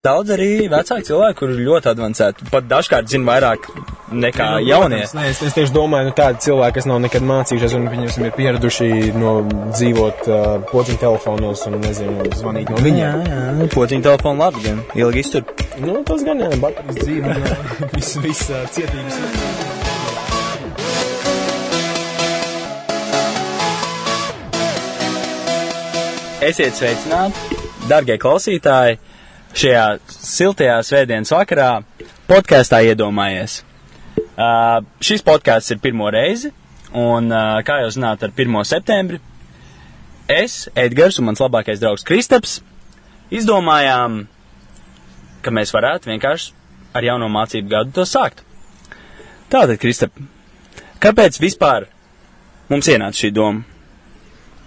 Daudz arī vecāki cilvēki, kur ir ļoti avansēti, pat dažkārt zina vairāk nekā Nu, jaunie. Nē, es, es tieši domāju, nu, tādi cilvēki, kas nav nekad mācījušies, un viņi ir pieraduši no dzīvot uh, pociņu telefonos un, nezinu, zvanīt no Jā, viņiem. jā, nu, pociņu telefonu labi, gan ilgi iztur. Nu, tas gan, jā, baterijas dzīve, uh, viss, viss uh, cietības. Esiet sveicināti, darbie klausītāji, šajā siltajā svētdienas vakarā podkāstā iedomājies. Uh, šis podkāsts ir pirmo reizi, un, uh, kā jau zināt, ar 1. septembri es, Edgars un mans labākais draugs Kristaps izdomājām, ka mēs varētu vienkārši ar jauno mācību gadu to sākt. Tātad, Kristap, kāpēc vispār mums ienāca šī doma?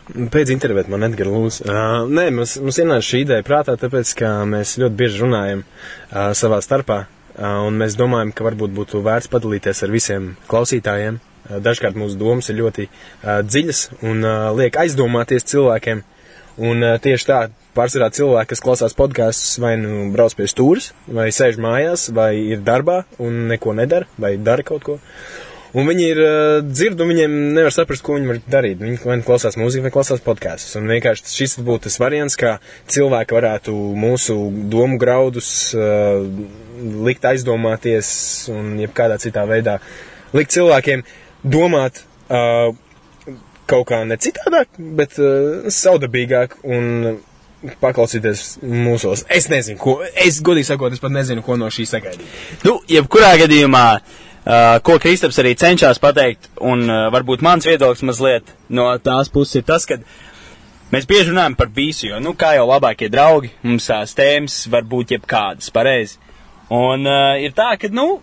Pēc intervijā man Edgars Lūs. Uh, nē, mums, mums ienāca šī ideja prātā, tāpēc, ka mēs ļoti bieži runājam uh, savā starpā, uh, un mēs domājam, ka varbūt būtu vērts padalīties ar visiem klausītājiem. Uh, dažkārt mūsu domas ir ļoti uh, dziļas un uh, liek aizdomāties cilvēkiem. Un uh, tieši tā, pārsvarā cilvēki, kas klausās podkāstus, vai nu brauc pie stūres, vai sēž mājās, vai ir darbā un neko nedara, vai dara kaut ko. Un viņi ir uh, dzird, un viņiem nevar saprast, ko viņi var darīt. Viņi vai nu klausās mūziku, vai klausās podkāstus. Un vienkārši šis būtu tas variants, kā cilvēki varētu mūsu domu graudus uh, likt aizdomāties, un jebkādā citā veidā likt cilvēkiem domāt uh, kaut kā ne citādāk, bet uh, saudabīgāk un paklausīties mūsos. Es nezinu, ko, es godīgi sakot, es pat nezinu, ko no šī sagaidīt. Nu, jebkurā gadījumā, uh, ko Kristaps arī cenšas pateikt, un uh, varbūt mans viedoklis mazliet no tās puses ir tas, ka mēs bieži runājam par visu, jo, nu, kā jau labākie draugi, mums tās tēmas var būt jebkādas, pareizi. Un uh, ir tā, ka, nu,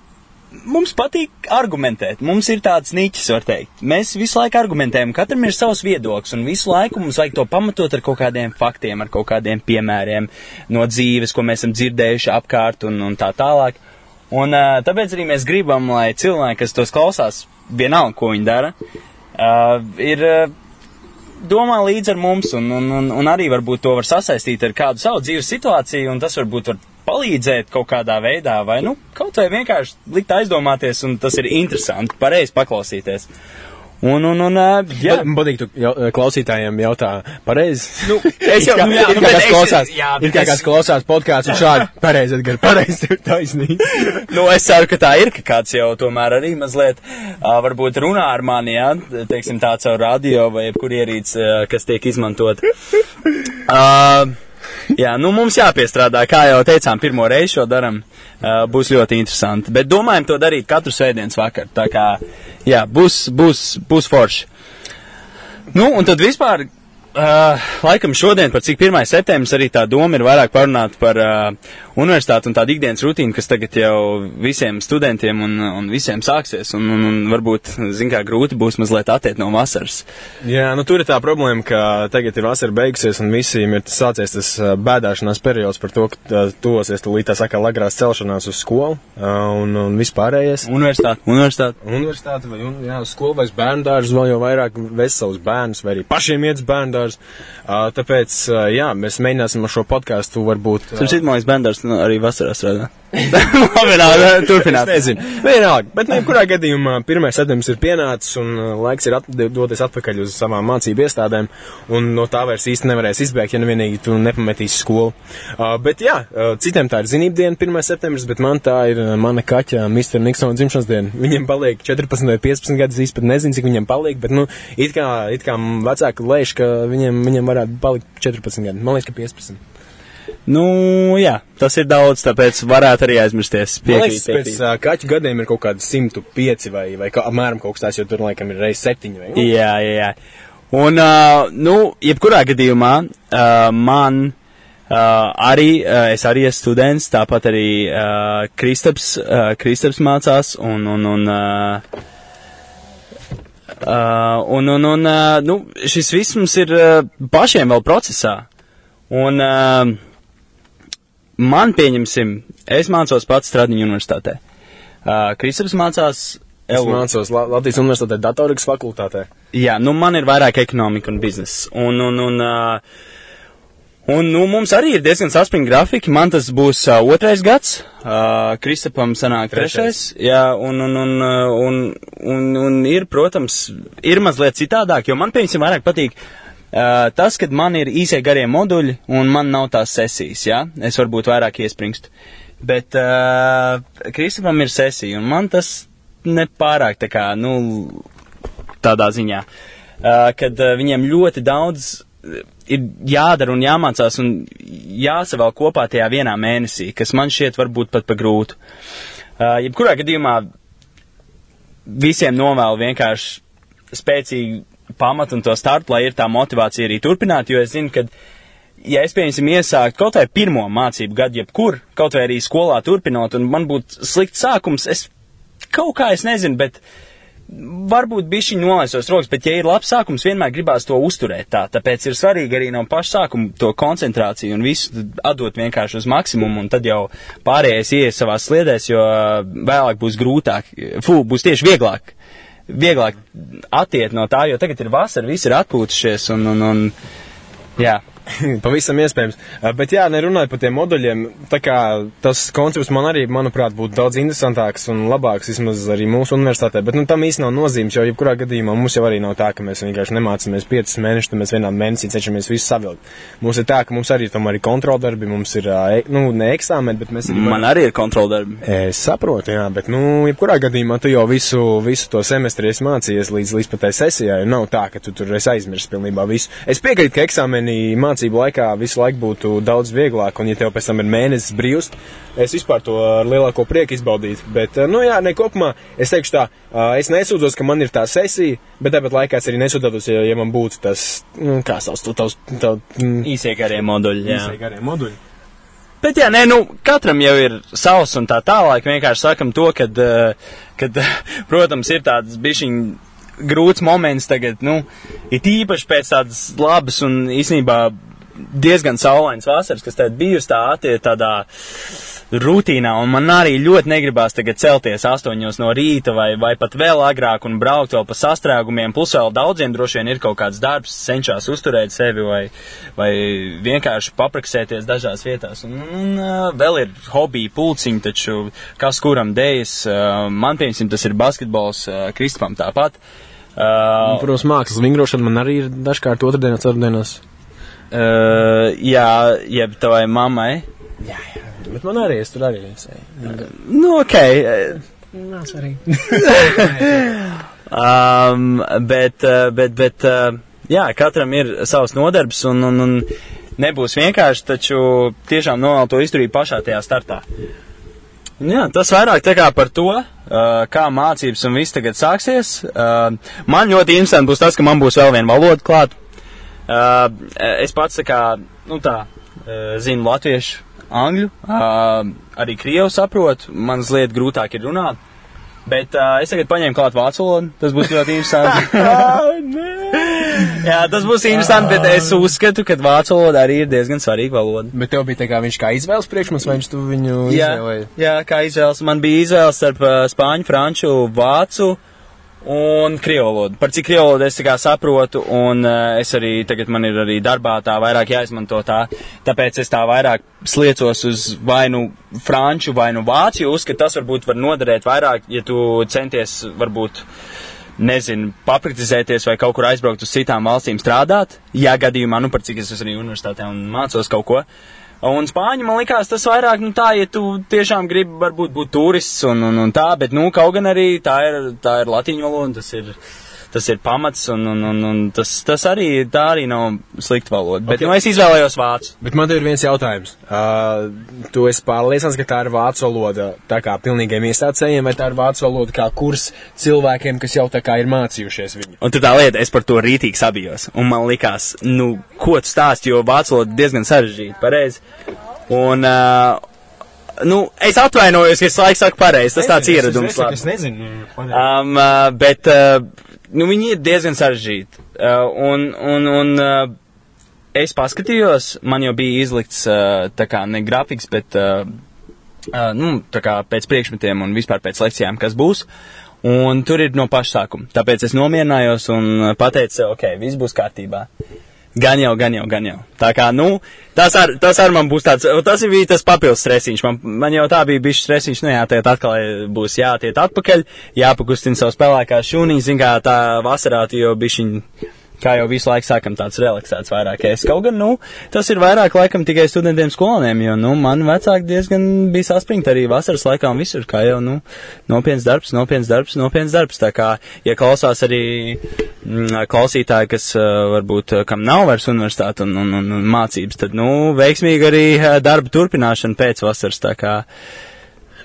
mums patīk argumentēt. Mums ir tāds niķis, var teikt. Mēs visu laiku argumentējam, katram ir savs viedoklis, un visu laiku mums vajag to pamatot ar kaut kādiem faktiem, ar kaut kādiem piemēriem no dzīves, ko mēs esam dzirdējuši apkārt un, un tā tālāk. Un uh, tāpēc arī mēs gribam, lai cilvēki, kas tos klausās, vienalga, ko viņi dara, uh, ir uh, domā līdzi ar mums, un, un, un, un arī varbūt to var sasaistīt ar kādu savu dzīves situāciju, un tas varbūt var palīdzēt kaut kādā veidā, vai nu kaut vai vienkārši likt aizdomāties, un tas ir interesanti, pareizi paklausīties. Un, un, un, jā, Man patīk, jau, klausītājiem jautā pareizi. Nu, es jau- kā, jā, ir nu, kā es- klausās, jā, ir kā es- kāds klausās podkāstu un šādi pareizi, Edgar, pareizi, tev taisnība. nu, es ceru, ka tā ir, ka kāds jau tomēr arī mazliet uh, varbūt runā ar mani, jā, teiksim tā caur radio vai jebkur ierīts, uh, kas tiek izmantot. Uh, jā, nu mums jāpiestrādā, kā jau teicām, pirmo reizi šo daram, uh, būs ļoti interesanti, bet domājam to darīt katru svētdienas vakaru, tā kā, jā, būs, būs, būs forši. Nu, un tad vispār, uh, laikam šodien, par cik 1. septembris, arī tā doma ir vairāk parunāt par uh, universitāti un tādu ikdienas rutīnu, kas tagad jau visiem studentiem un, un visiem sāksies, un, un, un varbūt, zin kā, grūti būs mazliet attiet no vasaras. Jā, nu tur ir tā problēma, ka tagad ir vasara beigusies un visiem ir sācies tas bēdāšanās periods par to, ka ā, tuvosies tūlīt tā saka lagrās celšanās uz skolu un, un vispārējais. Universitāte, universitāte. Universitāte vai un, jā, uz skolu vai uz bērnu dārzu vēl jau vairāk vest savus bērnus vai arī pašiem iet uz bērnu dārzu. Tāpēc, jā, mēs mēģināsim ar šo podkāstu varbūt. Tur citu mājas benders nu, arī vasarā strādā. Labi, nā, turpināt. Es nezinu. Vienalga, bet ne, kurā gadījumā 1. septembris ir pienācis un uh, laiks ir at, doties atpakaļ uz savām mācību iestādēm, un no tā vairs īsti nevarēs izbēgt, ja nevienīgi tu nepametīsi skolu. Uh, bet jā, uh, citiem tā ir zinību diena 1. septembris, bet man tā ir uh, mana kaķa Mr. Niksona dzimšanas diena. Viņiem paliek 14 vai 15 gadus, īsti pat nezinu, cik viņiem paliek, bet, nu, it kā, it kā vecāki lēš, ka viņiem, viņiem varētu palikt 14 gadi. Man liekas, ka 15. Nu, jā, tas ir daudz, tāpēc varētu arī aizmirsties. Man liekas, Piekrīt, pēc piekrīt. uh, kaķu gadiem ir kaut kādi 105 vai, vai kā, apmēram kaut kas tāds, jo tur laikam ir reiz 7 vai nu, Jā, jā, jā. Un, uh, nu, jebkurā gadījumā uh, man uh, arī, uh, es arī esmu students, tāpat arī uh, Kristaps, uh, Kristaps mācās, un, un, un, uh, uh, un, un, un uh, nu, šis viss mums ir uh, pašiem vēl procesā. Un uh, man, pieņemsim, es mācos pats Stradiņu universitātē. Uh, Kristaps mācās Es mācos La Latvijas Universitātē datorikas fakultātē. Jā, nu man ir vairāk ekonomika un biznesa. Un, un, un, uh, Un, nu, mums arī ir diezgan saspringti grafiki. Man tas būs uh, otrais gads, uh, Kristapam sanāk trešais. Jā, un, un, un, un, un, un ir, protams, ir mazliet citādāk, jo man, piemēram, vairāk patīk uh, tas, kad man ir īsie garie moduļi un man nav tās sesijas, jā. Es varbūt vairāk iespringstu. Bet uh, Kristapam ir sesija, un man tas nepārāk tā kā, nu, tādā ziņā, uh, kad uh, viņiem ļoti daudz ir jādara un jāmācās un jāsavēl kopā tajā vienā mēnesī, kas man šķiet varbūt pat pa grūtu. Uh, jebkurā gadījumā visiem novēlu vienkārši spēcīgu pamatu un to startu, lai ir tā motivācija arī turpināt, jo es zinu, ka, ja es, piemēram, iesāktu kaut vai pirmo mācību gadu, jebkur, kaut vai arī skolā turpinot, un man būtu slikts sākums, es kaut kā es nezinu, bet varbūt bišķi nolaisos rokas, bet ja ir labs sākums, vienmēr gribās to uzturēt tā. Tāpēc ir svarīgi arī no paša sākuma to koncentrāciju un visu atdot vienkārši uz maksimumu, un tad jau pārējais ies savās sliedēs, jo vēlāk būs grūtāk, fū, būs tieši vieglāk. Vieglāk attiet no tā, jo tagad ir vasara, visi ir atpūtušies un, un, un jā. Pavisam iespējams. Bet jā, nerunājot par tiem moduļiem, tā kā tas koncepts man arī, manuprāt, būtu daudz interesantāks un labāks, vismaz arī mūsu universitātē. Bet nu, tam īsti nav nozīmes, jo jebkurā gadījumā mums jau arī nav tā, ka mēs vienkārši nemācāmies 5 mēnešus, tad mēs vienā mēnesī cenšamies visu savilkt. Mums ir tā, ka mums arī tomēr ir kontroldarbi, mums ir, nu, ne eksāmeni, bet mēs arī. Man arī ir kontroldarbi. Es saprotu, jā, bet, nu, jebkurā gadījumā tu jau visu, visu to semestri esi mācījies līdz, līdz patai sesijai. Nav tā, ka tu tur esi aizmirsis pilnībā visu. Es piekrītu, ka eksāmenī mācīties mācību laikā visu laiku būtu daudz vieglāk, un ja tev pēc tam ir mēnesis brīvs, es vispār to ar lielāko prieku izbaudītu. Bet, eh, nu jā, ne kopumā, es teikšu tā, eh, es nesūdzos, ka man ir tā sesija, bet tāpat laikā es arī nesūdzos, ja, ja man būtu tas, nu, kā sauc, tu tavs, tav, mm, īsie garie moduļi, jā. Īsie garie moduļi. Bet jā, nē, nu, katram jau ir savs un tā tālāk. Vienkārši sakam to, kad, eh, kad protams, ir tādas bišķiņas grūts moments tagad, nu, ir īpaši pēc tādas labas un īstenībā diezgan saulains vasaras, kas tagad bijusi tā attiek tādā rutīnā, un man arī ļoti negribās tagad celties astoņos no rīta vai, vai pat vēl agrāk un braukt vēl pa sastrēgumiem, plus vēl daudziem droši vien ir kaut kāds darbs, cenšas uzturēt sevi vai, vai vienkārši papraksēties dažās vietās. Un, un uh, vēl ir hobija pulciņi, taču kas kuram dējas, uh, man piemēram tas ir basketbols, uh, Kristupam tāpat. Uh, Protams, mākslas vingrošana man arī ir dažkārt otrdienas, ceturtdienas. Uh, jā, jeb tavai mammai. Jā, jā. Bet man arī, es tur arī esmu. Uh, nu, ok. Nav svarīgi. um, bet, uh, bet, bet, jā, katram ir savs nodarbs un, un, un nebūs vienkārši, taču tiešām novēl to izturīt pašā tajā startā. Jā, tas vairāk tā kā par to, kā mācības un viss tagad sāksies. Man ļoti interesanti būs tas, ka man būs vēl viena valoda klāt. Uh, es pats tā kā, nu tā, uh, zinu latviešu, angļu, uh, arī krievu saprotu, man mazliet grūtāk ir runāt. Bet uh, es tagad paņēmu klāt vācu valodu. Tas būs ļoti interesanti. Jā, tas būs interesanti, bet es uzskatu, ka vācu valoda arī ir diezgan svarīga valoda. Bet tev bija tā kā viņš kā izvēles priekšmets, vai viņš tu viņu jā, izvēlēji? Jā, kā izvēles. Man bija izvēles starp uh, spāņu, franču, vācu. Uh, un krievu valodu. Par cik krievu valodu es saprotu, un uh, es arī tagad man ir arī darbā tā vairāk jāizmanto tā, tāpēc es tā vairāk sliecos uz vai nu franču vai nu vācu, uzskatu, tas varbūt var noderēt vairāk, ja tu centies varbūt nezinu, papratizēties vai kaut kur aizbraukt uz citām valstīm strādāt, ja gadījumā, nu par cik es arī universitātē un mācos kaut ko. Uh, Un spāņu man likās tas vairāk, nu tā, ja tu tiešām gribi varbūt būt turists un, un, un tā, bet, nu, kaut gan arī tā ir, tā ir latīņu valoda, tas ir tas ir pamats, un, un, un, un tas, tas arī, tā arī nav slikta valoda. Bet, okay. nu, es izvēlējos vācu. Bet man te ir viens jautājums. Uh, tu esi pārliecināts, ka tā ir vācu valoda tā kā pilnīgiem iestācējiem, vai tā ir vācu valoda kā kurs cilvēkiem, kas jau tā kā ir mācījušies viņu? Un tur tā lieta, es par to rītīgi sabijos, un man likās, nu, ko tu stāsti, jo vācu valoda diezgan sarežģīta, pareizi. Un, uh, Nu, es atvainojos, ka es laiku saku pareizi. Tas tāds ieradums. Es, es, es nezinu. Um, uh, bet uh, nu, viņi ir diezgan sarežģīti. Uh, un, un, un uh, es paskatījos, man jau bija izlikts uh, tā kā ne grafiks, bet uh, uh, nu, tā kā pēc priekšmetiem un vispār pēc lekcijām, kas būs. Un tur ir no paša sākuma. Tāpēc es nomierinājos un pateicu, ok, viss būs kārtībā. Gan jau, gan jau, gan jau. Tā kā, nu, tas ar, tas ar man būs tāds, tas bija tas papildus stresiņš. Man, man jau tā bija bišķi stresiņš, nu jā, tagad atkal būs jātiet atpakaļ, jāpakustina savu spēlēkā šūnī, zin kā tā vasarā, jo bišķiņ kā jau visu laiku sākam tāds relaksēts vairāk. Es kaut gan, nu, tas ir vairāk laikam tikai studentiem skolēniem, jo, nu, man vecāki diezgan bija saspringti arī vasaras laikā un visur, kā jau, nu, nopietns darbs, nopietns darbs, nopietns darbs. Tā kā, ja klausās arī mm, klausītāji, kas varbūt, kam nav vairs universitāte un, un, un, un mācības, tad, nu, veiksmīgi arī darba turpināšana pēc vasaras, tā kā. Uh,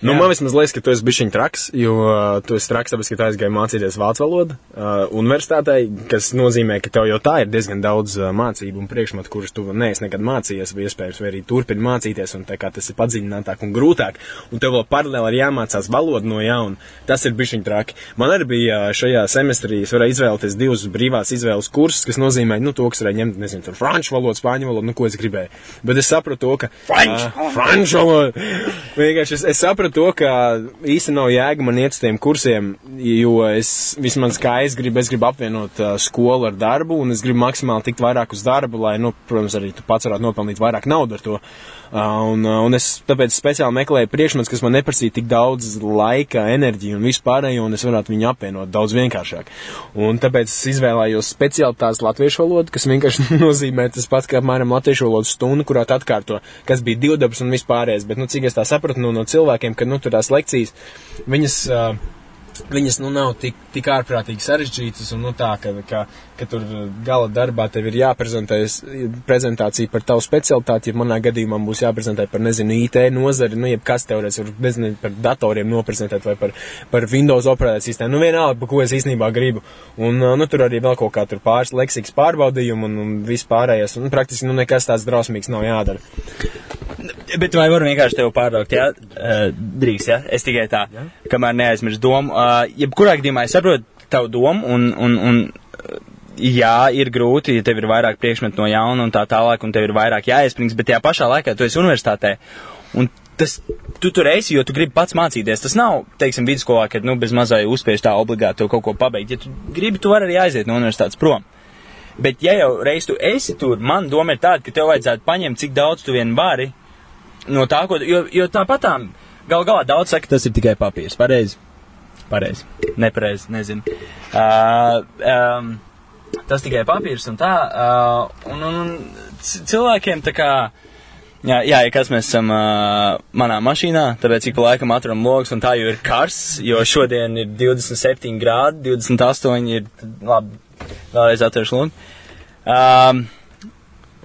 Nu, man vismaz liekas, ka tu esi bijis traks, jo uh, tu esi traks, tāpēc, ka tu aizgāji mācīties vācu valodu uh, universitātē, kas nozīmē, ka tev jau tā ir diezgan daudz uh, mācību un priekšmetu, kurus tu neesi nekad mācījies, vai iespējams, vai arī turpini mācīties, un tā kā tas ir padziļinātāk un grūtāk, un tev vēl paralēli ir jāmācās valodu no jauna. Tas ir bijis traki. Man arī bija uh, šajā semestrī, es varēju izvēlēties divus brīvās izvēles kursus, kas nozīmē, nu, to, kas varēja ņemt, nezinu, tur franču valodu, spāņu valodu, nu, ko es gribēju. Bet es sapratu to, ka. Franču! Uh, franču valodu! Vienkārši es, es sapratu to, ka īsti nav jēga man iet uz tiem kursiem, jo es vismaz kā es gribu, es gribu apvienot uh, skolu ar darbu, un es gribu maksimāli tikt vairāk uz darbu, lai, nu, protams, arī tu pats varētu nopelnīt vairāk naudu ar to. Uh, un, un es tāpēc speciāli meklēju priekšmets, kas man neprasīja tik daudz laika, enerģiju un vispārējo, un es varētu viņu apvienot daudz vienkāršāk. Un tāpēc es izvēlējos speciāli tās latviešu valodu, kas vienkārši nozīmē tas pats, kā apmēram latviešu valodas stunda, kurā atkārto, kas bija divdabas un vispārējais. Bet, nu, cik es tā sapratu nu, no cilvēkiem, ka, nu, tur tās lekcijas, viņas. Uh, viņas nu, nav tik, tik ārprātīgi sarežģītas, un nu, tā, ka, ka, ka tur gala darbā tev ir jāprezentē prezentācija par tavu specialitāti, ja manā gadījumā būs jāprezentē par, nezinu, IT nozari, nu, jebkas teorēs, var, nezinu, par datoriem noprezentēt vai par, par Windows operētāju sistēmu, nu, vienalga, par ko es īstenībā gribu. Un, nu, tur arī vēl kaut kā tur pāris leksikas pārbaudījumu un, un viss pārējais, un praktiski, nu, nekas tāds drausmīgs nav jādara. Bet vai varu vienkārši tevi pārtraukt, jā? Uh, drīkst, jā? Es tikai tā, jā? kamēr neaizmirstu domu. Uh, jebkurā gadījumā es saprotu tavu domu un, un, un jā, ir grūti, ja tev ir vairāk priekšmetu no jauna un tā tālāk, un tev ir vairāk jāiesprings, bet tajā pašā laikā tu esi universitātē. Un tas, tu tur esi, jo tu gribi pats mācīties. Tas nav, teiksim, vidusskolā, kad, nu, bez mazai uzspiež tā obligāti to kaut ko pabeigt. Ja tu gribi, tu vari arī aiziet no universitātes prom. Bet, ja jau reiz tu esi tur, man doma ir tāda, ka tev vajadzētu paņemt, cik daudz tu vien vari no tā, ko, jo, jo tāpatām gal galā daudz saka, tas ir tikai papīrs. Pareizi. Pareizi. Nepareizi, nezinu. Uh, um, tas tikai papīrs un tā. Uh, un, un, un cilvēkiem tā kā. Jā, jā, ja kas mēs esam uh, manā mašīnā, tāpēc ik pa laikam atveram logus, un tā jau ir karsts, jo šodien ir 27 grādi, 28 ir, labi, vēlreiz atvēršu logu. Um,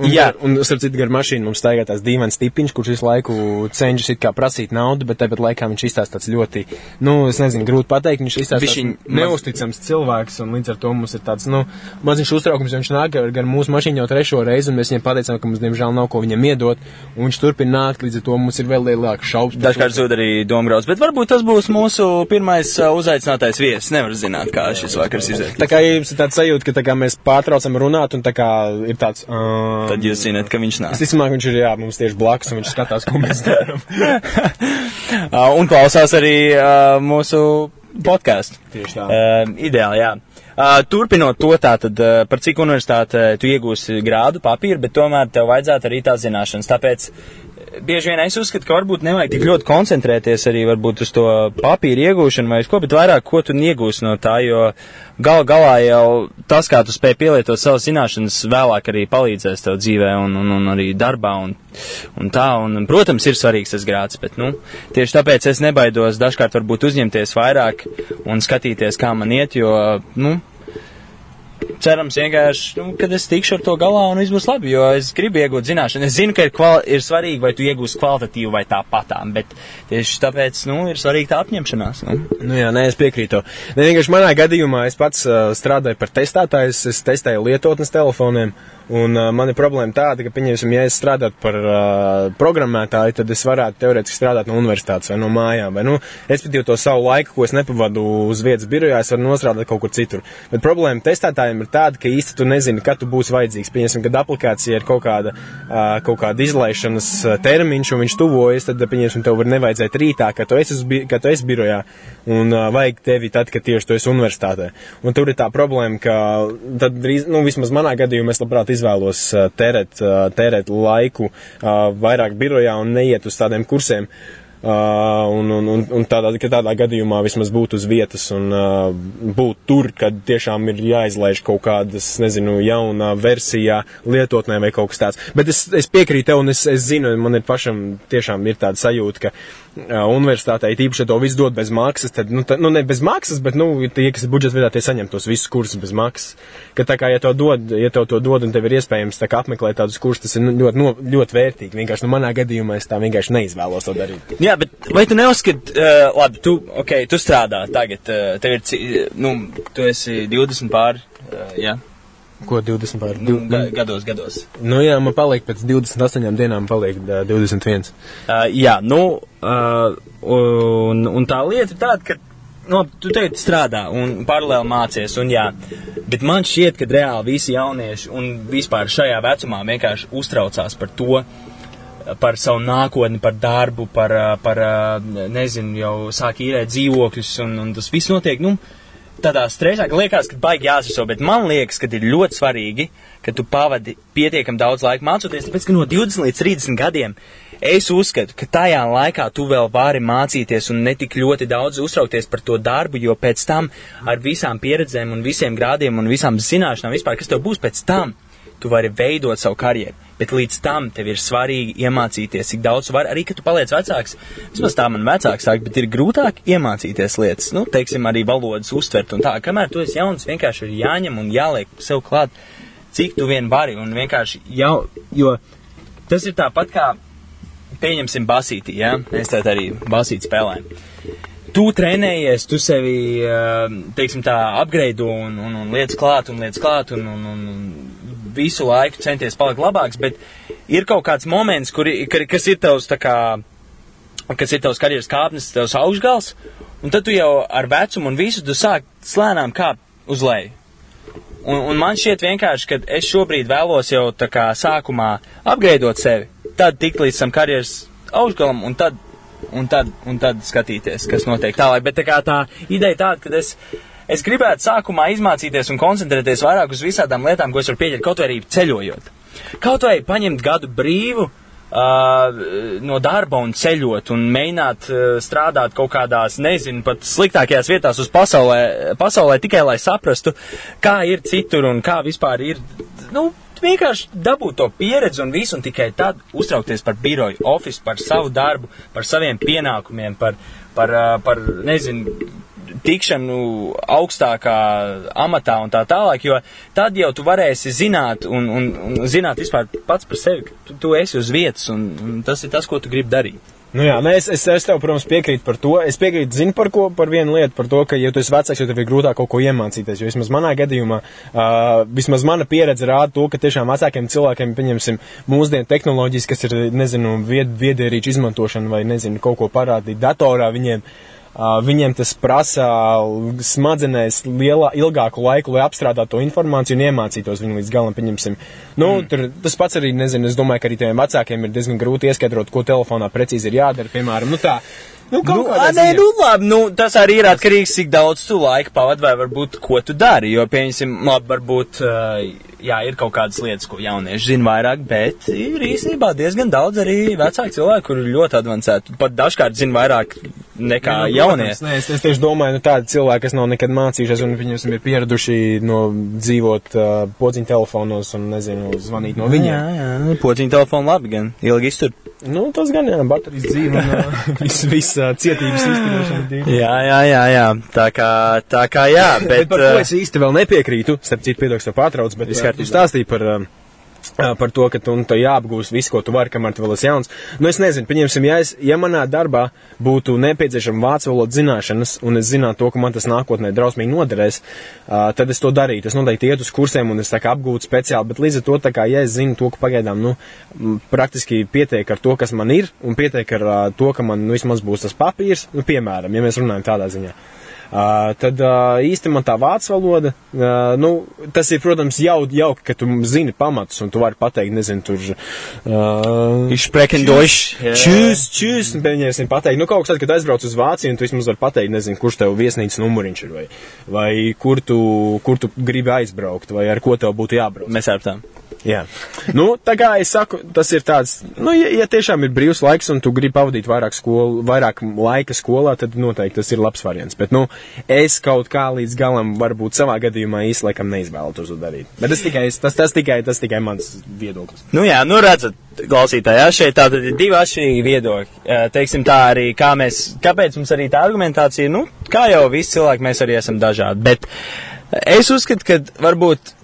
Un, Jā, un starp citu, gar mašīnu mums staigā tās dīvains tipiņš, kurš visu laiku cenšas it kā prasīt naudu, bet tāpat laikā viņš izstāsta tāds ļoti, nu, es nezinu, grūti pateikt, viņš izstāsta Bišķiņ, neusticams maz... cilvēks, un līdz ar to mums ir tāds, nu, maziņš uztraukums, jo viņš nāk ar, ar mūsu mašīnu jau trešo reizi, un mēs viņam pateicām, ka mums, diemžēl, nav ko viņam iedot, un viņš turpina nākt, līdz ar to mums ir vēl lielāks šaubas. Dažkārt zūd arī domgrauds, bet varbūt tas būs mūsu pirmais uzaicinātais viesis, nevar zināt, kā šis vakars iziet. Tā kā jums ir tāds sajūta, ka tā kā mēs pārtraucam runāt, un tā kā ir tāds. Uh, tad jūs zināt, ka viņš nāk. Es domāju, ka viņš ir jā, mums tieši blakus, un viņš skatās, ko mēs darām. Uh, un klausās arī uh, mūsu podkāstu. Tieši tā. Uh, ideāli, jā. Uh, turpinot to tātad, uh, par cik universitāte uh, tu iegūsi grādu papīru, bet tomēr tev vajadzētu arī tās zināšanas. Tāpēc bieži vien es uzskatu, ka varbūt nevajag tik ļoti koncentrēties arī varbūt uz to papīru iegūšanu vai uz ko, bet vairāk, ko tu iegūsi no tā, jo gal galā jau tas, kā tu spēj pielietot savas zināšanas, vēlāk arī palīdzēs tev dzīvē un, un, un arī darbā un, un tā, un, protams, ir svarīgs tas grāds, bet, nu, tieši tāpēc es nebaidos dažkārt varbūt uzņemties vairāk un skatīties, kā man iet, jo, nu, cerams vienkārši, nu, kad es tikšu ar to galā un viss būs labi, jo es gribu iegūt zināšanu. Es zinu, ka ir, ir svarīgi, vai tu iegūsi kvalitatīvu vai tāpatām, bet tieši tāpēc, nu, ir svarīgi tā apņemšanās. Nu, nu jā, nē, es piekrītu. Ne, vienkārši manā gadījumā es pats uh, strādāju par testētāju, es testēju lietotnes telefoniem. Un uh, man ir problēma tāda, ka, pieņemsim, ja es strādātu par uh, programmētāju, tad es varētu teorētiski strādāt no universitātes vai no mājām. Vai, nu, respektīvi, to savu laiku, ko es nepavadu uz vietas birojā, es varu nostrādāt kaut kur citur. Bet problēma testētājiem ir tāda, ka īsti tu nezini, kad tu būsi vajadzīgs. Pieņemsim, kad aplikācija ir kaut kāda, kaut kāda izlaišanas termiņš un viņš tuvojas, tad, pieņemsim, tev var nevajadzēt rītā, kad tu esi, kad tu esi birojā un vajag tevi tad, kad tieši tu esi universitātē. Un tur ir tā problēma, ka tad, nu, vismaz manā gadījumā es labprāt izvēlos tērēt, tērēt laiku vairāk birojā un neiet uz tādiem kursiem. Uh, un, un, un, un tādā, tādā gadījumā vismaz būt uz vietas un uh, būt tur, kad tiešām ir jāizlaiž kaut kādas, nezinu, jaunā versijā lietotnē vai kaut kas tāds. Bet es, es piekrītu tev un es, es zinu, man ir pašam tiešām ir tāda sajūta, ka universitātei tīpaši, to visu dod bez maksas, tad, nu, tā, nu ne bez maksas, bet, nu, tie, kas ir budžeta veidā, tie saņem tos visus kursus bez maksas. Ka tā kā, ja to dod, ja tev to dod un tev ir iespējams tā kā apmeklēt tādus kursus, tas ir nu, ļoti, no, ļoti vērtīgi. Vienkārši, nu, manā gadījumā es tā vienkārši neizvēlos to darīt. Jā, bet vai tu neuzskati, uh, labi, tu, ok, tu strādā tagad, uh, tev ir, nu, tu esi 20 pāri, uh, jā. Ko 20 pār? Nu, ga, gados, gados. Nu jā, man paliek pēc 28 dienām paliek uh, 21. Uh, jā, nu, uh, un, un tā lieta ir tāda, ka, nu, tu teici strādā un paralēli mācies, un jā, bet man šķiet, ka reāli visi jaunieši un vispār šajā vecumā vienkārši uztraucās par to, par savu nākotni, par darbu, par, par nezinu, jau sāk īrēt dzīvokļus, un, un tas viss notiek, nu, tādā stresā, ka liekas, ka baigi jāsaso, bet man liekas, ka ir ļoti svarīgi, ka tu pavadi pietiekam daudz laika mācoties, tāpēc, ka no 20 līdz 30 gadiem es uzskatu, ka tajā laikā tu vēl vari mācīties un netik ļoti daudz uztraukties par to darbu, jo pēc tam ar visām pieredzēm un visiem grādiem un visām zināšanām vispār, kas tev būs pēc tam, tu vari veidot savu karjeru. Bet līdz tam tev ir svarīgi iemācīties, cik daudz var. Arī, kad tu paliec vecāks, vismaz tā man vecāks sāk, bet ir grūtāk iemācīties lietas. Nu, teiksim, arī valodas uztvert un tā. Kamēr tu esi jauns, vienkārši ir jāņem un jāliek sev klāt, cik tu vien vari. Un vienkārši jau, jo tas ir tāpat kā, pieņemsim, basītī, ja? mēs tā arī basīti spēlējam tu trenējies, tu sevi, teiksim, tā apgreido un, un, un lietas klāt un lietas klāt un, un, un visu laiku centies palikt labāks, bet ir kaut kāds moments, kur, kas ir tavs kā, kas ir tavs karjeras kāpnes, tavs augšgals, un tad tu jau ar vecumu un visu tu sāk slēnām kāpt uz leju. Un, un man šķiet vienkārši, ka es šobrīd vēlos jau tā kā sākumā apgreidot sevi, tad tikt līdz tam karjeras augšgalam un tad, un tad, un tad skatīties, kas notiek tālāk. Bet tā kā tā ideja tāda, ka es es gribētu sākumā izmācīties un koncentrēties vairāk uz visādām lietām, ko es varu pieņemt kaut vai arī ceļojot. Kaut vai paņemt gadu brīvu. Uh, no darba un ceļot un mēģināt uh, strādāt kaut kādās, nezinu, pat sliktākajās vietās uz pasaulē, pasaulē tikai lai saprastu, kā ir citur un kā vispār ir, nu, vienkārši dabūt to pieredzi un visu, un tikai tad uztraukties par biroju, ofisu, par savu darbu, par saviem pienākumiem, par, par, uh, par nezinu, tikšanu augstākā amatā un tā tālāk, jo tad jau tu varēsi zināt un, un, un zināt vispār pats par sevi, ka tu, tu esi uz vietas un, un tas ir tas, ko tu gribi darīt. Nu jā, nē, es, es, es tev, protams, piekrītu par to. Es piekrītu, zinu par ko, par vienu lietu, par to, ka, ja tu esi vecāks, jo tev ir grūtāk kaut ko iemācīties. Jo vismaz manā gadījumā, uh, vismaz mana pieredze rāda to, ka tiešām vecākiem cilvēkiem, pieņemsim, mūsdienu tehnoloģijas, kas ir, nezinu, vied, viedierīču izmantošana vai, nezinu, kaut ko parādīt datorā, viņiem Uh, viņiem tas prasa smadzenēs lielā, ilgāku laiku, lai apstrādātu to informāciju un iemācītos viņu līdz galam, pieņemsim. Nu, mm. tur, tas pats arī, nezinu, es domāju, ka arī tiem vecākiem ir diezgan grūti ieskaidrot, ko telefonā precīzi ir jādara, piemēram, nu tā. Nu, nu, a, nē, nu, labi, nu, tas arī ir atkarīgs, cik daudz tu laika pavadi vai varbūt, ko tu dari, jo, pieņemsim, labi, varbūt, uh, jā, ir kaut kādas lietas, ko jaunieši zina vairāk, bet ir īstenībā diezgan daudz arī vecāki cilvēki, kuri ļoti advancēti, pat dažkārt zina vairāk nekā nu, jaunie. Nē, es, es tieši domāju, nu, tādi cilvēki, kas nav nekad mācījušies, un viņus ir pieraduši no dzīvot uh, podziņu telefonos un, nezinu, zvanīt no viņiem. Jā, jā, nu, podziņu telefonu labi gan, ilgi iztur. Nu, tas gan, jā, baterijas dzīve un viss, viss uh, cietības izturēšana. Jā, jā, jā, jā, tā kā, tā kā jā, bet. bet par ko es īsti vēl nepiekrītu, starp citu, piedoks to pārtrauc, bet es kārtīgi stāstīju par. Uh, par to, ka tu, tu jāapgūst visu, ko tu vari, kamēr tu vēl esi jauns. Nu, es nezinu, pieņemsim, ja, es, ja manā darbā būtu nepieciešama vācu valodas zināšanas, un es zinātu to, ka man tas nākotnē drausmīgi noderēs, uh, tad es to darītu. Es noteikti iet uz kursiem, un es tā kā apgūtu speciāli, bet līdz ar to, kā, ja es zinu to, ka pagaidām, nu, praktiski pietiek ar to, kas man ir, un pietiek ar uh, to, ka man, nu, vismaz būs tas papīrs, nu, piemēram, ja mēs runājam tādā ziņā. Uh, tad uh, man tā vācu valoda, uh, nu, tas ir, protams, jau, jauki, ka tu zini pamatus un tu vari pateikt, nezinu, tur. Uh, Ich sprechen Deutsch. Čūs, čūs, pieņemsim pateikt. Nu, kaut kas tāds, kad aizbrauc uz Vāciju, un tu vismaz vari pateikt, nezinu, kurš tev viesnīcas numuriņš ir, vai, vai kur, tu, kur tu gribi aizbraukt, vai ar ko tev būtu jābrauc. Mēs ar tām. Jā. Nu, tā kā es saku, tas ir tāds, nu, ja, ja tiešām ir brīvs laiks un tu gribi pavadīt vairāk, skolu, vairāk laika skolā, tad noteikti tas ir labs variants. Bet, nu, es kaut kā līdz galam, varbūt savā gadījumā īsti laikam neizvēlētos to darīt. Bet tas tikai, tas, tas tikai, tas tikai mans viedoklis. Nu jā, nu redzat, klausītāji, šeit tātad ir divi atšķirīgi viedokļi. Teiksim tā arī, kā mēs, kāpēc mums arī tā argumentācija, nu, kā jau visi cilvēki, mēs arī esam dažādi. Bet es uzskatu, ka varbūt,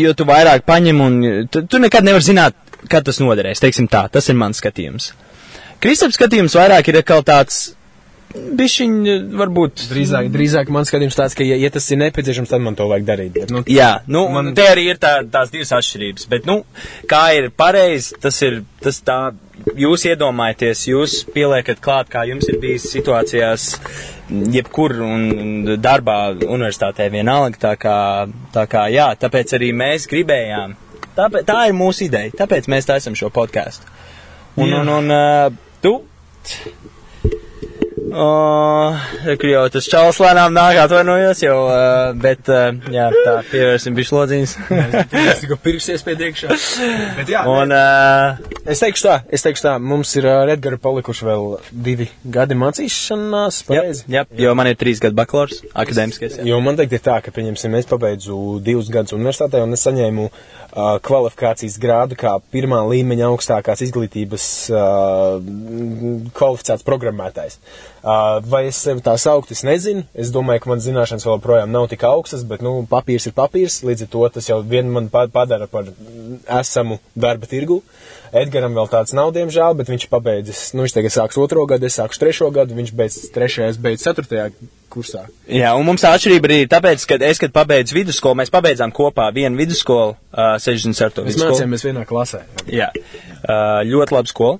jo tu vairāk paņem un tu, tu nekad nevar zināt, kad tas noderēs. Teiksim tā, tas ir mans skatījums. Kristaps skatījums vairāk ir atkal tāds, bišķiņ, varbūt. Drīzāk, drīzāk man skatījums tāds, ka, ja, ja tas ir nepieciešams, tad man to vajag darīt. Bet, nu, Jā, nu, man... Te arī ir tā, tās divas atšķirības, bet, nu, kā ir pareizi, tas ir, tas tā, jūs iedomājaties, jūs pieliekat klāt, kā jums ir bijis situācijās, jebkur un un darbā, universitātē vienalga, tā kā, tā kā, jā, tāpēc arī mēs gribējām, tāpēc, tā ir mūsu ideja, tāpēc mēs taisam šo podkāstu. Un, un, un, uh, tu, Jau tas čalis lēnām nāk, atvainojos jau, uh, bet, uh, jā, tā, pievērsim bišķi lodziņas. es tikai pirksies pie iekšā. Bet, jā, Un, uh, Es teikšu tā, es teikšu tā, mums ir ar Edgara palikuši vēl divi gadi mācīšanās, pareizi? jā, jo man ir trīs gadu bakalaurs, akadēmiskais. Jā. Jo man teikt ir tā, ka, pieņemsim, es pabeidzu divus gadus universitātē un es saņēmu uh, kvalifikācijas grādu kā pirmā līmeņa augstākās izglītības uh, kvalificēts programmētājs. Vai es sevi tā saukt, es nezinu. Es domāju, ka man zināšanas vēl projām nav tik augstas, bet, nu, papīrs ir papīrs, līdz ar to tas jau vien man pa- padara par esamu darba tirgu. Edgaram vēl tāds nav, diemžēl, bet viņš pabeidzis, nu, viņš tagad sāks otro gadu, es sāku trešo gadu, viņš beidz trešajā, es beidzu ceturtajā kursā. jā, un mums tā atšķirība arī tāpēc, ka es, kad pabeidzu vidusskolu, mēs pabeidzām kopā vienu vidusskolu, uh, 64. Mēs mācījāmies vienā klasē. Jā, uh, ļoti laba skola.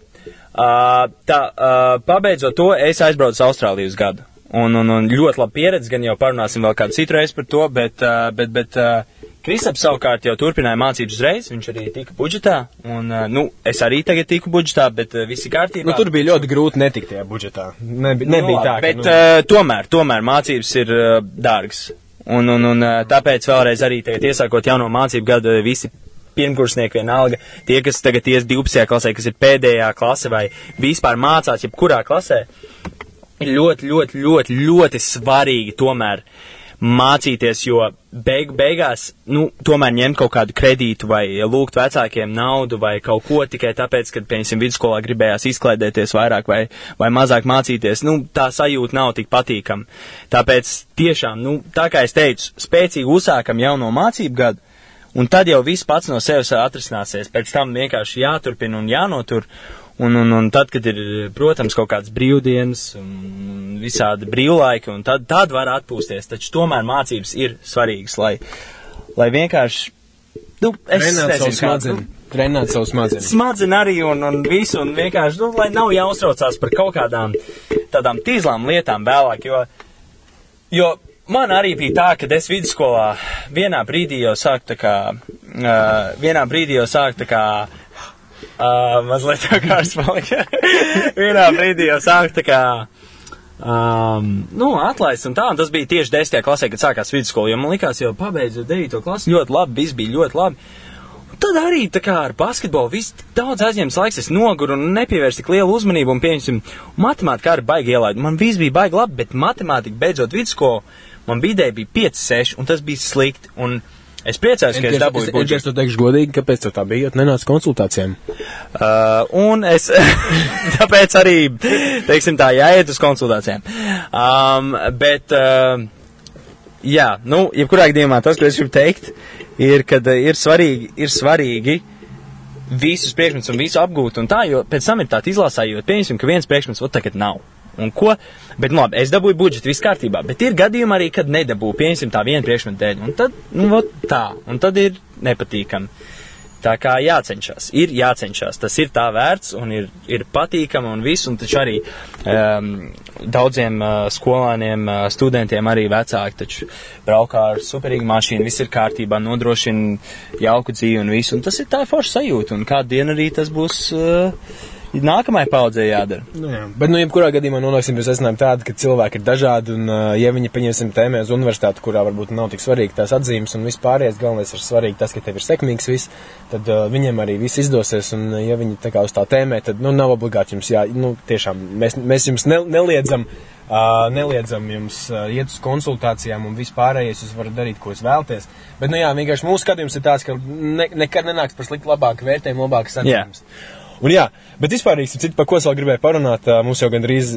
Uh, tā, uh, pabeidzot to, es aizbraucu uz Austrāliju uz gadu. Un, un, un ļoti laba pieredze, gan jau parunāsim vēl kādu citu reizi par to, bet, uh, bet, bet uh, Kristaps savukārt jau turpināja mācības uzreiz, viņš arī tika budžetā, un, uh, nu, es arī tagad tiku budžetā, bet uh, visi kārtībā. Nu, tur bija ļoti grūti netikt tajā budžetā. Nebi, Nu, nebija labi, tā, ka, Bet nu, uh, tomēr, tomēr mācības ir uh, dārgas. Un, un, un tāpēc vēlreiz arī tagad iesākot jauno mācību gadu visi pirmkursnieki vienalga, tie, kas tagad ies 12. klasē, kas ir pēdējā klase vai vispār mācās jebkurā klasē, ir ļoti, ļoti, ļoti, ļoti svarīgi tomēr mācīties, jo beig, beigās, nu, tomēr ņemt kaut kādu kredītu vai lūgt vecākiem naudu vai kaut ko tikai tāpēc, ka, piemēram, vidusskolā gribējās izklaidēties vairāk vai, vai mazāk mācīties, nu, tā sajūta nav tik patīkama. Tāpēc tiešām, nu, tā kā es teicu, spēcīgi uzsākam jauno mācību gadu, un tad jau viss pats no sevis atrisināsies. Pēc tam vienkārši jāturpina un jānotur. Un, un, un tad, kad ir, protams, kaut kādas brīvdienas un visādi brīvlaiki, un tad, tad var atpūsties. Taču tomēr mācības ir svarīgas, lai, lai vienkārši. Nu, es nezinu, kā- smadzenes. Trenēt savu smadzenes. Smadzen arī un, un visu, un vienkārši, nu, lai nav jāuztraucās par kaut kādām tādām tīzlām lietām vēlāk, jo, jo man arī bija tā, ka es vidusskolā vienā brīdī jau sāku tā kā, uh, vienā brīdī jau sāku tā kā, uh, mazliet tā kā es paliku, vienā brīdī jau sāku tā kā, um, nu, atlaist un tā, un tas bija tieši 10. klasē, kad sākās vidusskola, jo man likās jau pabeidzu 9. klasi ļoti labi, viss bija ļoti labi. Tad arī tā kā ar basketbolu viss daudz aizņemts laiks, es noguru un nepievērstu tik lielu uzmanību un pieņemsim, matemātika arī baigi ielaid. Man viss bija baigi labi, bet matemātika beidzot vidusskolu, man vidēji bija 5, 6 un tas bija slikti. Un es priecājos, ka es dabūju Es budžetu. to teikšu godīgi, kāpēc tev tā bija, jo tu nenāc konsultācijām. Uh, un es tāpēc arī, teiksim tā, jāiet uz konsultācijām. Um, bet, uh, jā, nu, jebkurā gadījumā tas, ko es gribu teikt, ir, ka ir svarīgi, ir svarīgi visus priekšmetus un visu apgūt un tā, jo pēc tam ir tā izlasājot, pieņemsim, ka viens priekšmets ot tagad nav. Un ko? Bet, nu, labi, es dabūju budžetu, viss kārtībā. Bet ir gadījumi arī, kad nedabūju, pieņemsim, tā viena priekšmeta dēļ. Un tad, nu, tā. Un tad ir nepatīkami. Tā kā jācenšas, ir jācenšas, tas ir tā vērts un ir, ir patīkami un viss, un taču arī um, daudziem uh, skolāniem, uh, studentiem arī vecāki taču braukā ar superīgu mašīnu, viss ir kārtībā, nodrošina jauku dzīvi un visu, un tas ir tā forša sajūta, un kādu dienu arī tas būs. Uh, nākamajai paudzei jādara. Nu, jā. Bet, nu, jebkurā gadījumā nonāksim pie secinājuma tāda, ka cilvēki ir dažādi, un, ja viņi, pieņemsim, tēmē uz universitāti, kurā varbūt nav tik svarīgi tās atzīmes un vispārējais, galvenais ir svarīgi tas, ka tev ir sekmīgs viss, tad uh, viņiem arī viss izdosies, un, ja viņi tā kā uz tā tēmē, tad, nu, nav obligāti jums jā, nu, tiešām, mēs, mēs jums ne, neliedzam. Uh, neliedzam jums uh, iet uz konsultācijām un vispārējais jūs varat darīt, ko jūs vēlaties. Bet, nu jā, vienkārši mūsu skatījums ir tāds, ka ne, nekad nenāks par sliktu labāku vērtējumu, labākas atzīmes. Yeah. Un jā, bet vispār, citu, par ko es vēl gribēju parunāt, mums jau gan drīz,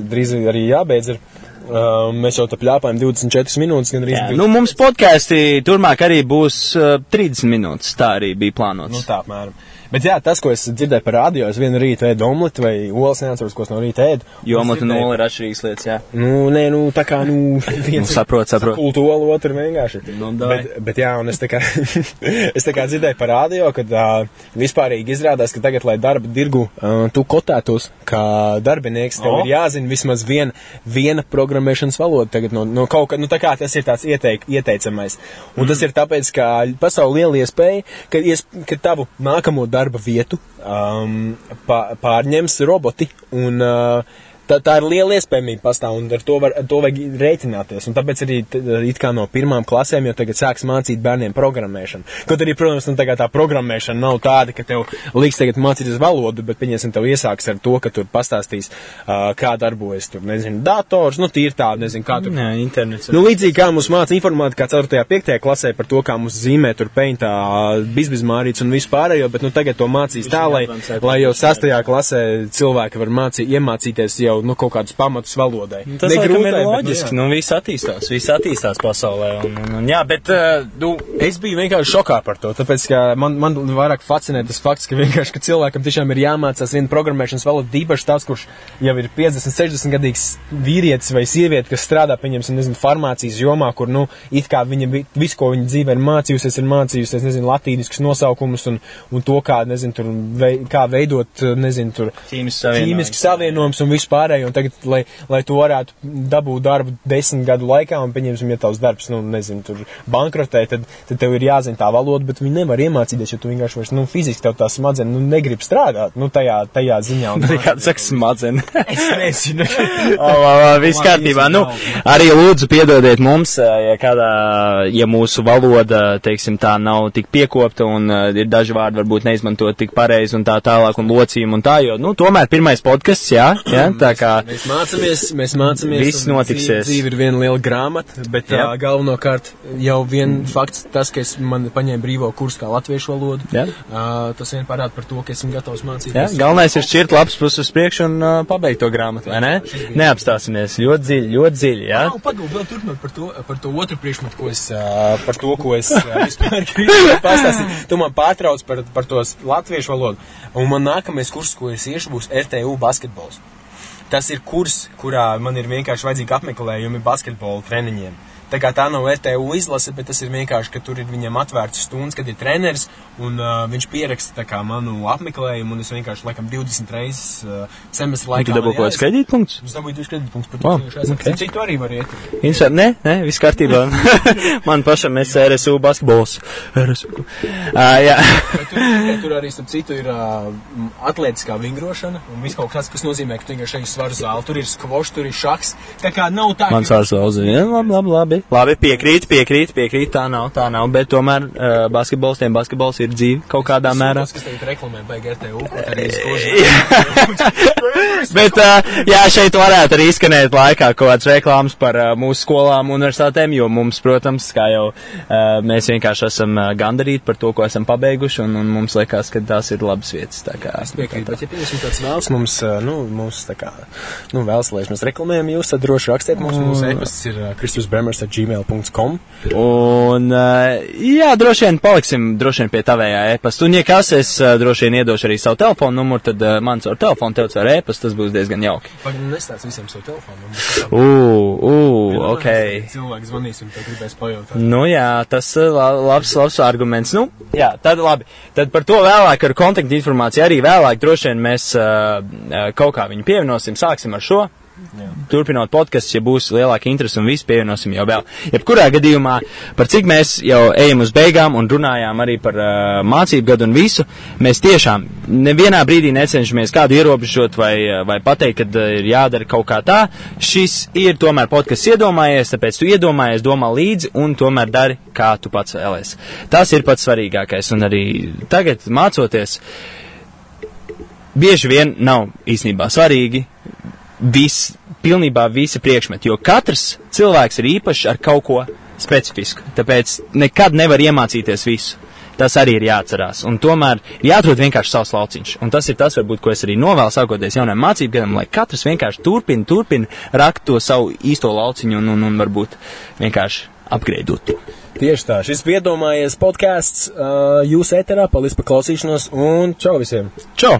arī jābeidz. Ir, uh, mēs jau tā pļāpājam 24 minūtes. Jā, 20... nu, mums podkāstī turmāk arī būs uh, 30 minūtes, tā arī bija plānots. Nu, tā apmēram. Bet jā, tas, ko es dzirdēju par radio, es vienu rītu ēdu omleti vai olas, neatceros, ko es no rīta ēdu. Jo omleti un ola ir atšķirīgas lietas, jā. Nu, nē, nu, tā kā, nu, viens nu, saprot, saprot. Kultu olu, otru vienkārši. Nu, bet, bet jā, un es tā kā, es tā kā dzirdēju par radio, kad uh, vispārīgi izrādās, ka tagad, lai darba dirgu uh, tu kotētos kā darbinieks, tev oh. ir jāzina vismaz viena, viena programmēšanas valoda tagad no, no kaut kā, nu, tā kā tas ir tāds ieteik, ieteicamais. Un mm. tas ir tāpēc, ka pasauli liela iespēja, ka, ies, ka tavu nākamo darbu darba vietu um, pārņems roboti. Un, uh, tā, tā ir liela iespējamība pastāv, un ar to, var, ar to vajag rēķināties. Un tāpēc arī it kā no pirmām klasēm jau tagad sāks mācīt bērniem programmēšanu. Kaut arī, protams, nu, tā programmēšana nav tāda, ka tev liks tagad mācīties valodu, bet, pieņemsim, tev iesāks ar to, ka tur pastāstīs, uh, kā darbojas tur, nezinu, dators, nu, tīri tā, nezinu, kā tur. Nē, internets. Nu, līdzīgi kā mums māca informātika 4. 5. klasē par to, kā mums zīmē tur peintā bizbizmārīts un vispārējo, bet, nu, tagad to mācīs tā, lai, lai jau 6. klasē cilvēki var mācīt, iemācīties jau jau nu, kaut kādus pamatus valodai. Nu, tas grūti, ir loģiski. Bet, nu, viss attīstās, viss attīstās pasaulē. Un, un, un, jā, bet uh, nu, es biju vienkārši šokā par to. Tāpēc, man, man vairāk fascinē tas fakts, ka ka cilvēkam tiešām ir jāmācās viena programmēšanas valoda, īpaši tas, kurš jau ir 50, 60 gadīgs vīrietis vai sieviete, kas strādā, pieņemsim, nezinu, farmācijas jomā, kur, nu, it kā viņa visu, ko viņa dzīvē ir mācījusies, ir mācījusies, nezinu, latīniskus nosaukumus un, un to, kā, nezinu, tur, vei, kā veidot, nezinu, tur, ķīmiski savienojums un vispār pārējo, un tagad, lai, lai tu varētu dabūt darbu desmit gadu laikā, un pieņemsim, ja tavs darbs, nu, nezinu, tur bankrotē, tad, tad tev ir jāzina tā valoda, bet viņi nevar iemācīties, jo tu vienkārši vairs, nu, fiziski tev tā smadzenes, nu, negrib strādāt, nu, tajā, tajā ziņā. Un, tā kā saka smadzenes. es nezinu. o, o, o, viss kārtībā. Nu, arī lūdzu piedodiet mums, ja kādā, ja mūsu valoda, teiksim, tā nav tik piekopta un uh, ir daži vārdi varbūt neizmantot tik pareizi un tā tālāk un locījumi un tā, jo, nu, tomēr pirmais podkasts, jā, jā, tā kā. Mēs mācāmies, mēs mācāmies. Viss notiksies. Dzīve, dzīve ir viena liela grāmata, bet jā. uh, galvenokārt jau vien fakts tas, ka es man paņēmu brīvo kursu kā latviešu valodu. Jā. Uh, tas vien parāda par to, ka esmu gatavs mācīties. Jā, galvenais ir šķirt labs puses uz priekšu un uh, pabeigt to grāmatu, vai ne? Neapstāsimies ļoti dziļi, ļoti dziļi, jā. Jā, pagaidi, vēl turpinot par to, par to otru priekšmetu, ko es, uh, par to, ko es uh, vispār gribu pastāstīt. Tu man pārtrauc par, par tos latviešu valodu. Un man nākamais kurs, ko es iešu, būs RTU basketbols. Tas ir kurs, kurā man ir vienkārši vajadzīgi apmeklējumi basketbola treniņiem. Tā kā tā nav RTU izlase, bet tas ir vienkārši, ka tur ir viņam atvērts stundas, kad ir treneris, un uh, viņš pieraksta kā, manu apmeklējumu, un es vienkārši, laikam, 20 reizes uh, semestra laikā. Tu dabū kaut kāds kredītpunkts? Es dabūju 2 kredītpunktus, par to, ka okay. citu arī var iet. Interesanti, nē, nē, viss kārtībā. man pašam es RSU basketbols. RSU. Uh, jā. tur, tur arī, starp citu, ir uh, atlētiskā vingrošana, un viss kaut kas, kas nozīmē, ka tu vienkārši ej svaru zāli, tur ir skvošs, tur ir šaks, tā kā nav tā. Mans vārds Lauzi, jā, labi, labi, labi labi, labi, piekrīt, piekrīt, piekrīt, tā nav, tā nav, bet tomēr uh, basketbols, tiem basketbols ir dzīve kaut kādā es mērā. Tas, kas tagad reklamē, vai GTU, arī Bet, uh, jā, šeit varētu arī izskanēt laikā kaut kāds reklāmas par uh, mūsu skolām, universitātēm, jo mums, protams, kā jau uh, mēs vienkārši esam uh, gandarīti par to, ko esam pabeiguši, un, un mums liekas, ka tās ir labas vietas. Tā kā, es piekrītu, bet ja piemēram kāds vēlas mums, uh, nu, mums tā kā, nu, vēlas, lai mēs reklamējam jūs, tad droši rakstiet mums, mūsu e-pasts ir uh, Kristus Bremers gmail.com. Un, uh, jā, droši vien paliksim droši vien pie tavējā e-pasta. Un, ja kas, es uh, droši vien iedošu arī savu telefonu numuru, tad uh, man caur telefonu, tev caur e-pastu, tas būs diezgan jauki. Pagaidām, nestāst visiem savu telefonu numuru. Ū, ū, ok. Cilvēki zvanīs un te gribēs pajautāt. Nu jā, tas la- labs, labs arguments. Nu, jā, tad labi. Tad par to vēlāk ar kontaktu informāciju arī vēlāk droši vien mēs kaut kā viņu pievienosim. Sāksim ar šo. Jā. Turpinot podkāstu, ja būs lielāka interese un viss pievienosim jau vēl. Jebkurā gadījumā, par cik mēs jau ejam uz beigām un runājām arī par uh, mācību gadu un visu, mēs tiešām nevienā brīdī necenšamies kādu ierobežot vai, uh, vai pateikt, ka uh, ir jādara kaut kā tā. Šis ir tomēr podkāsts iedomājies, tāpēc tu iedomājies, domā līdzi un tomēr dari, kā tu pats vēlēs. Tas ir pats svarīgākais un arī tagad mācoties. Bieži vien nav īstenībā svarīgi viss, pilnībā visi priekšmeti, jo katrs cilvēks ir īpašs ar kaut ko specifisku. Tāpēc nekad nevar iemācīties visu. Tas arī ir jāatcerās. Un tomēr ir jāatrod vienkārši savs lauciņš. Un tas ir tas, varbūt, ko es arī novēlu sākoties jaunajam mācību gadam, lai katrs vienkārši turpina, turpina rakt to savu īsto lauciņu un, un, un varbūt vienkārši apgreidot to. Tieši tā, šis piedomājies podkāsts uh, jūsu ēterā, paldies par klausīšanos un čau visiem! Čau!